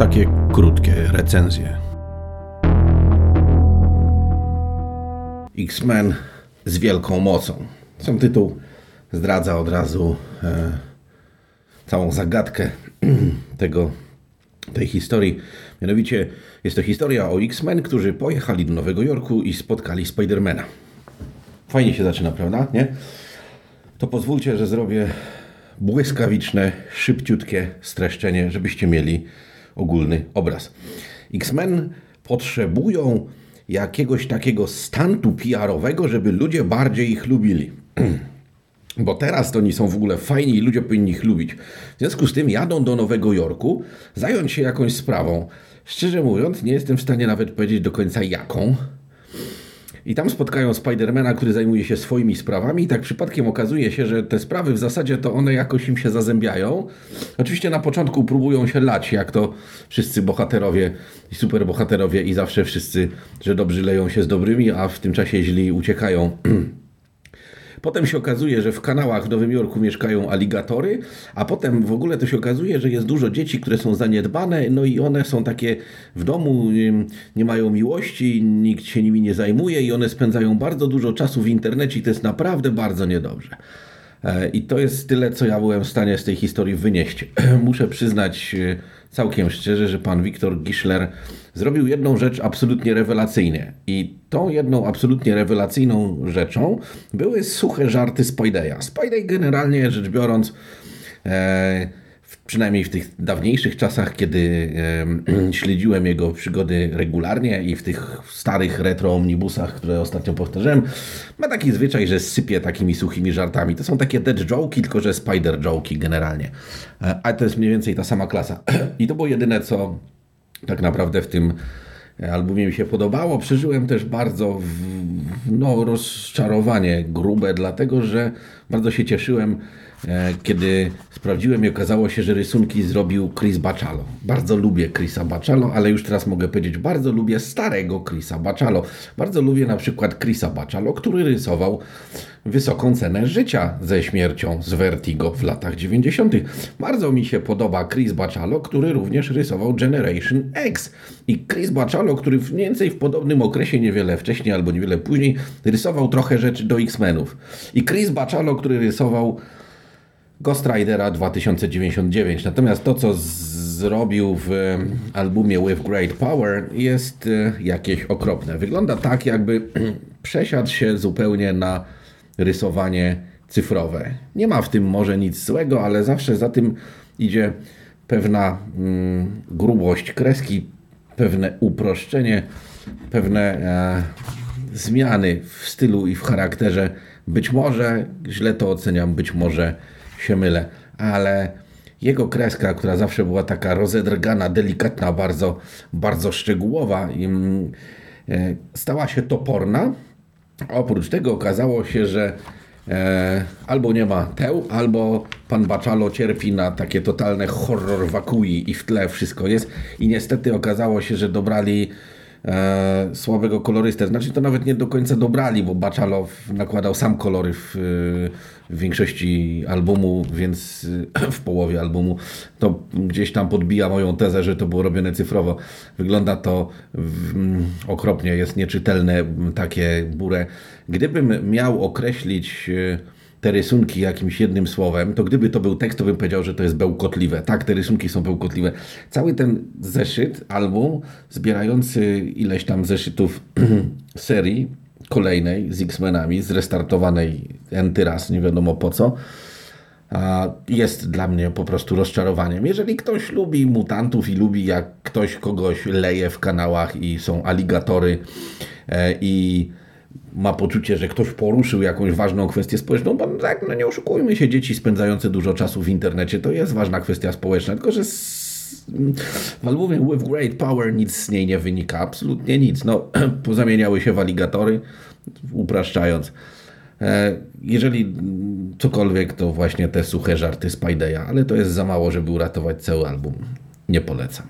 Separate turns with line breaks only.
Takie krótkie recenzje. X-Men z wielką mocą. Sam tytuł zdradza od razu e, całą zagadkę tego, tej historii. Mianowicie jest to historia o X-Men, którzy pojechali do Nowego Jorku i spotkali Spidermana. Fajnie się zaczyna, prawda? Nie? To pozwólcie, że zrobię błyskawiczne, szybciutkie streszczenie, żebyście mieli ogólny obraz. X-Men potrzebują jakiegoś takiego stantu PR-owego, żeby ludzie bardziej ich lubili. Bo teraz to oni są w ogóle fajni i ludzie powinni ich lubić. W związku z tym jadą do Nowego Jorku, zająć się jakąś sprawą. Szczerze mówiąc, nie jestem w stanie nawet powiedzieć do końca jaką. I tam spotkają Spidermana, który zajmuje się swoimi sprawami i tak przypadkiem okazuje się, że te sprawy w zasadzie to one jakoś im się zazębiają. Oczywiście na początku próbują się lać, jak to wszyscy bohaterowie i superbohaterowie i zawsze wszyscy, że dobrzy leją się z dobrymi, a w tym czasie źli uciekają. Potem się okazuje, że w kanałach w Nowym Jorku mieszkają aligatory, a potem w ogóle to się okazuje, że jest dużo dzieci, które są zaniedbane, no i one są takie w domu, nie mają miłości, nikt się nimi nie zajmuje i one spędzają bardzo dużo czasu w internecie i to jest naprawdę bardzo niedobrze. E, I to jest tyle, co ja byłem w stanie z tej historii wynieść. Muszę przyznać e, całkiem szczerze, że pan Wiktor Gischler zrobił jedną rzecz absolutnie rewelacyjnie. I tą jedną absolutnie rewelacyjną rzeczą były suche żarty Spideya. Spidey generalnie rzecz biorąc e, przynajmniej w tych dawniejszych czasach, kiedy śledziłem jego przygody regularnie i w tych starych retro omnibusach, które ostatnio powtarzałem, ma taki zwyczaj, że sypie takimi suchymi żartami. To są takie dead joke'i, tylko że spider joke'i generalnie. Ale to jest mniej więcej ta sama klasa. I to było jedyne, co tak naprawdę w tym albumie mi się podobało. Przeżyłem też bardzo w, no, rozczarowanie grube, dlatego że bardzo się cieszyłem, e, kiedy sprawdziłem i okazało się, że rysunki zrobił Chris Bachalo. Bardzo lubię Chrisa Bachalo, ale już teraz mogę powiedzieć, bardzo lubię starego Chrisa Bachalo. Bardzo lubię na przykład Chrisa Bachalo, który rysował wysoką cenę życia ze śmiercią z Vertigo w latach 90. Bardzo mi się podoba Chris Bachalo, który również rysował Generation X. I Chris Bachalo, który mniej więcej w podobnym okresie, niewiele wcześniej albo niewiele później, rysował trochę rzeczy do X-Menów. I Chris Bachalo, który rysował Ghost Ridera 2099. Natomiast to, co zrobił w albumie With Great Power, jest e, jakieś okropne. Wygląda tak, jakby przesiadł się zupełnie na rysowanie cyfrowe. Nie ma w tym może nic złego, ale zawsze za tym idzie pewna mm, grubość kreski, pewne uproszczenie, pewne e, zmiany w stylu i w charakterze. Być może źle to oceniam, być może się mylę, ale jego kreska, która zawsze była taka rozedrgana, delikatna, bardzo, bardzo szczegółowa, e, stała się toporna. Oprócz tego okazało się, że albo nie ma teł, albo pan Baczalo cierpi na takie totalne horror wakui i w tle wszystko jest. I niestety okazało się, że dobrali e, słabego kolorystę. Znaczy to nawet nie do końca dobrali, bo Baczalow nakładał sam kolory w, w większości albumu, więc w połowie albumu to gdzieś tam podbija moją tezę, że to było robione cyfrowo. Wygląda to w, okropnie, jest nieczytelne takie burę. Gdybym miał określić e, te rysunki jakimś jednym słowem, to gdyby to był tekst, to bym powiedział, że to jest bełkotliwe. Tak, te rysunki są bełkotliwe. Cały ten zeszyt, album, zbierający ileś tam zeszytów serii kolejnej z X-Menami, zrestartowanej enty raz, nie wiadomo po co, jest dla mnie po prostu rozczarowaniem. Jeżeli ktoś lubi mutantów i lubi jak ktoś kogoś leje w kanałach i są aligatory e, i ma poczucie, że ktoś poruszył jakąś ważną kwestię społeczną, bo tak, no nie oszukujmy się, dzieci spędzające dużo czasu w internecie to jest ważna kwestia społeczna, tylko że w albumie With Great Power nic z niej nie wynika, absolutnie nic. No, pozamieniały się w aligatory, upraszczając. E, jeżeli cokolwiek, to właśnie te suche żarty Spideya, ale to jest za mało, żeby uratować cały album. Nie polecam.